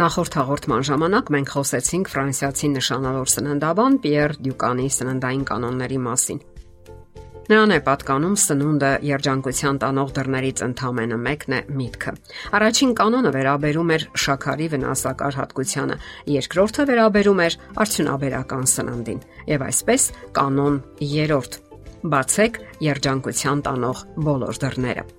Նախորդ հաղորդման ժամանակ մենք խոսեցինք ֆրանսիացի նշանավոր սննդաբան Պիեր Դյուկանի սննդային կանոնների մասին։ Նրան է պատկանում սնունդը երջանկության տանող դռներից ընդամենը մեկն է միտքը։ Առաջին կանոնը վերաբերում էր շաքարի վնասակար հատկությանը, երկրորդը վերաբերում էր արդյունաբերական սննդին։ Եվ այսպես կանոն 3. Բացեք երջանկության տանող բոլոր դռները։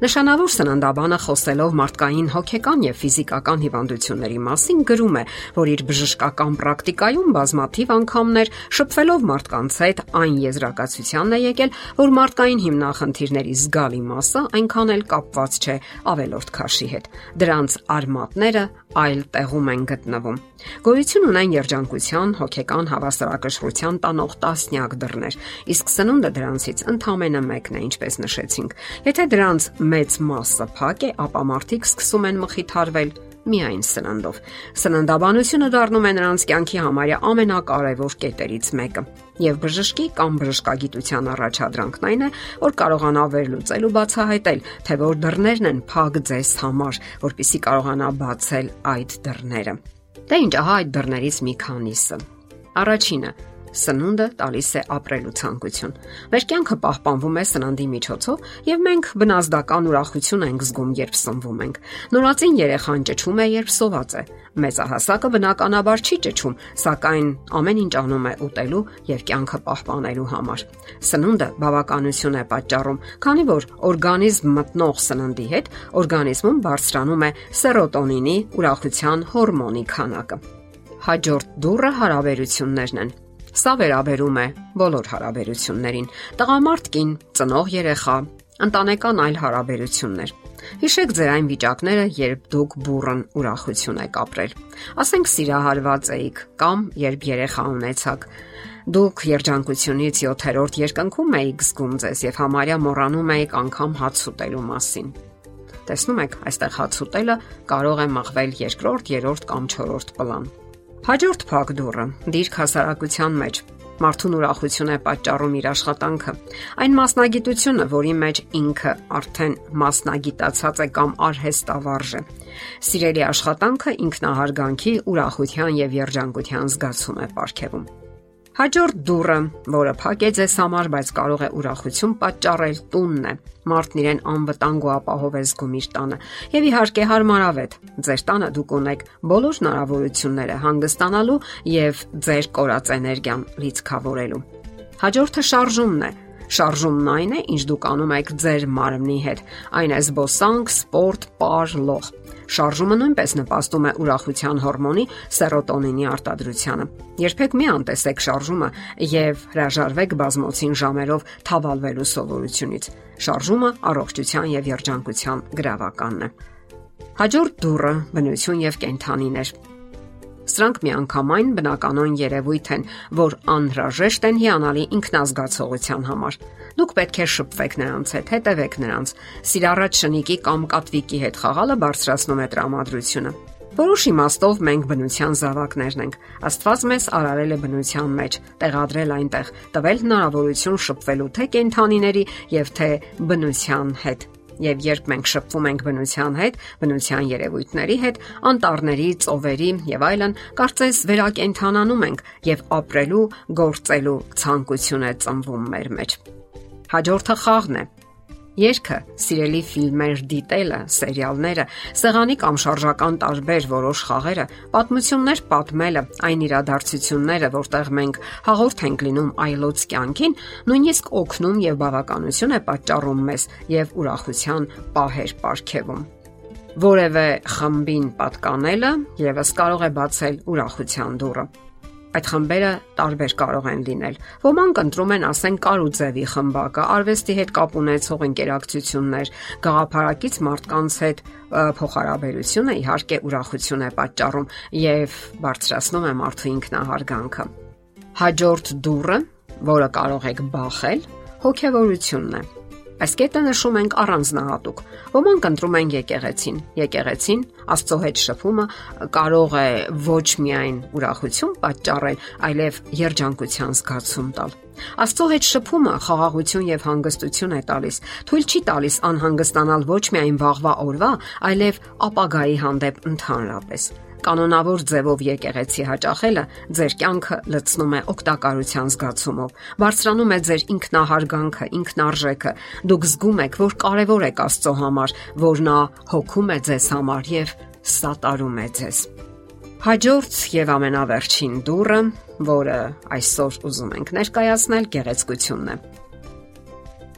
Նշանավոր սննդաբանը խոսելով մարդկային հոգեկան եւ ֆիզիկական հիվանդությունների մասին գրում է, որ իր բժշկական պրակտիկայում բազմաթիվ անգամներ շփվելով մարդկանց հետ այն եզրակացությանն է եկել, որ մարդկային հիմնախնդիրների զգալի մասը այնքան էլ կապված չէ ավելորդ քաշի հետ։ Դրանց արմատները այլ տեղում են գտնվում։ Գոյություն ունեն երջանկության, հոգեկան հավասարակշռության տանող տասնյակ դռներ, իսկ սնունդը դրանցից ընդամենը մեկն է, ինչպես նշեցինք։ Եթե դրանց մեծ մասը փակ է, ապա մարդիկ սկսում են մխիթարվել միայն սննդով։ Սննդաբանությունը դառնում է նրանց կյանքի համարյա ամենակարևոր կետերից մեկը։ Եվ բժշկի կամ բժշկագիտության առաջադրանքն այն է, որ կարողանա վերլուծել ու բացահայտել, թե որ դռներն են փակ ձեզ համար, որpիսի կարողանա բացել այդ դռները։ Դե ինչ, ահա այդ դռներից մի քանիսը։ Առաջինը Սնունդը տալիս է ապրելու ցանկություն։ Մեր կյանքը պահպանվում է սննդի միջոցով, եւ մենք բնազդական ուրախություն ենք զգում, երբ սնվում ենք։ Նորածին երեխան ճճում է, երբ սոված է։ Մեծահասակը բնականաբար չի ճճում, սակայն ամեն ինչ անում է ուտելու եւ կյանքը պահպանելու համար։ Սնունդը բավականություն է պատճառում, քանի որ օրգանիզմ մտնող սննդի հետ օրգանիզմում բարձրանում է սերոտոնինի ուրախության հորմոնի քանակը։ Հաջորդ դուրը հարաբերություններն են։ Սա վերաբերում է բոլոր հարաբերություններին՝ տղամարդ կին, ծնող երեխա, ընտանեկան այլ հարաբերություններ։ Հիշեք ձեր այն վիճակները, երբ դուք բուրըն ուրախություն եք ապրել։ Ասենք սիրահարված էիք կամ երբ երեխա ունեցաք։ Դուք երջանկությունից 7-րդ երկնքում էիք զգում ձեզ եւ համարյա մոռանում էիք անգամ հաց ուտելու մասին։ Տեսնում եք, այստեղ հաց ուտելը կարող է մղվել երկրորդ, երրորդ կամ չորրորդ պլան։ Հաջորդ փակ դուրը՝ դիրք հասարակության մեջ մարդուն ուրախություն է պատճառում իր աշխատանքը։ Այն մասնագիտությունը, որի մեջ ինքը արդեն մասնագիտացած է կամ արհեստավարժ է։ Սիրելի աշխատանքը ինքնահարգանքի, ուրախության եւ երջանկության զգացում է ապարգևում։ Հաջորդ դուրը, որը փակ է ձեզ համար, բայց կարող է ուրախություն պատճառել, տունն է։ Մարդն իրեն անվտանգ ու ապահով է զգում իր տանը։ Եվ իհարկե հարմարավետ։ Ձեր տանը դուք ունեք բոլոր հնարավորությունները հանգստանալու եւ ձեր կորած էներգիան լիցքավորելու։ Հաջորդը շարժումն է Շարժումն այն է, ինչ դուք անում եք ձեր մարմնի հետ։ Այն է զբոսանք, սպորտ, պար, լող։ Շարժումը նույնպես նպաստում է ուրախության հորմոնի սերոտոնինի արտադրությանը։ Երբեք մի անտեսեք շարժումը եւ հրաժարվեք բազմոցին ժամերով թավալվելու սովորությունից։ Շարժումը առողջության եւ երջանկության գրավականն է։ Հաջորդ դուրը բնություն եւ կենթանիներ։ Սրանք միանգամայն բնականon երևույթ են, որ անհրաժեշտ են հիանալի ինքնազգացողության համար։ Դուք պետք է շփվեք նրանց հետ, հետևեք նրանց։ Սիրառած շնիկի կամ կատվիկի հետ խաղալը բարձրացնում է տրամադրությունը։ Որոշ իմաստով մենք բնության զավակներն ենք։ Աստված մեզ արարել է բնության մեջ, տեղադրել այնտեղ, տվել հնարավորություն շփվելու թե կենթանիների եւ թե բնության հետ Եվ երբ մենք շփվում ենք բնության հետ, բնության երևույթների հետ, անտառների, ծովերի եւ այլն, կարծես վերակենդանանում ենք եւ ապրելու, գործելու ցանկություն է ծնվում մեր մեջ։ Հաջորդը խաղն է Երկը, սիրելի ֆիլմեր դիտելը, սերիալները, սեղանի կամ շարժական տարբեր որոշ խաղերը, պատմություններ պատմելը, այն իրադարձությունները, որտեղ մենք հաղորդ ենք լինում այլոց կյանքին, նույնիսկ օգնում եւ բավականություն է պատճառում մեզ եւ ուրախության պահեր ապարգևում որևէ խմբին պատկանելը եւս կարող է բացել ուրախության դուռը։ Այդ խմբերը տարբեր կարող են լինել։ Ոմանք ընտրում են, ասենք, կարուձևի խմբակը, արվեստի հետ կապ ունեցող ընկերակցություններ, գաղափարակից մարդկանց հետ փոխհարաբերությունը իհարկե ուրախություն է պատճառում եւ բարձրացնում է մարդու ինքնահարգանքը։ Հաջորդ դուրը, որը կարող եք բախել, հոգեվորությունն է Այս կետը նշում ենք առանձնահատուկ։ Ոմանք ընտրում են եկեղեցին։ Եկեղեցին Աստծո հետ շփումը կարող է ոչ միայն ուրախություն պատճառել, այլև երջանկության զգացում տալ։ Աստծո հետ շփումը խաղաղություն եւ հանգստություն է տալիս։ Թույլ չի տալիս անհանգստանալ ոչ միայն վաղվա օրվա, այլև ապագայի հանդեպ ընդհանրապես կանոնավոր ձևով եկեղեցի հաճախելը ձեր կյանքը լցնում է օգտակարության զգացումով։ Բարձրանում է ձեր ինքնահարգանքը, ինքնարժեքը։ Դուք զգում եք, որ կարևոր եք Աստծո համար, որ նա հոգում է ձեզ համար եւ սատարում է ձեզ։ Հաջորդ եւ ամենավերջին դուրը, որը այսօր ուզում ենք ներկայացնել, գեղեցկությունն է։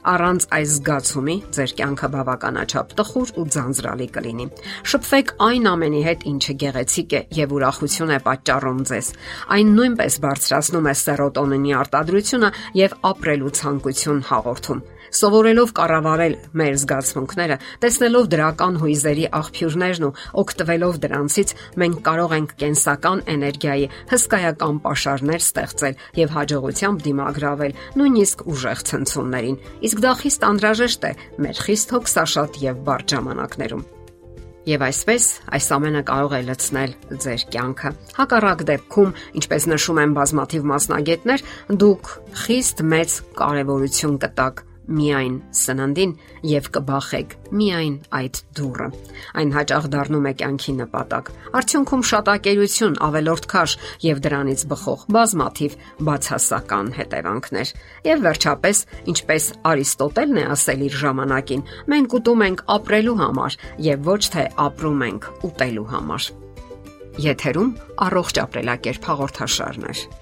Առանց այս զգացումի ձեր կյանքը բավականաչափ տխուր ու ձանձրալի կլինի։ Շփվեք այն ամենի հետ, ինչը գեղեցիկ է եւ ուրախություն է պատճառում ձեզ։ Այն նույնպես բարձրացնում է սերոտոնինի արտադրությունը եւ ապրելու ցանկություն հաղորդում։ Սովորելով կառավարել մեր զգացմունքները, տեսնելով դրական հույզերի աղբյուրներն ու օգտվելով դրանցից, մենք կարող ենք կենսական էներգիայի հսկայական pašարներ ստեղծել եւ հաջողությամբ դիմագրավել նույնիսկ ուժեղ ցնցումներին։ Իսկ դա խիստ անհրաժեշտ է մեր խիստ հոգսաշատ եւ բարդ ժամանակներում։ Եվ այսպես այս ամենը կարող է լցնել ձեր կյանքը։ Հակառակ դեպքում, ինչպես նշում են բազմաթիվ մասնագետներ, դուք խիստ մեծ կարևորություն կտաք միայն սննդին եւ կբախեք միայն այդ դուրը։ Այն հաճախ դառնում է կյանքի նպատակ։ Արդյունքում շատակերություն, ավելորդ քաշ եւ դրանից բխող բազմաթիվ բացասական հետևանքներ։ Եվ վերջապես, ինչպես Արիստոտելն է ասել իր ժամանակին, մենք ուտում ենք ապրելու համար եւ ոչ թե ապրում ենք ուտելու համար։ Եթերում առողջ ապրելակերպ հաղորդաշարներ։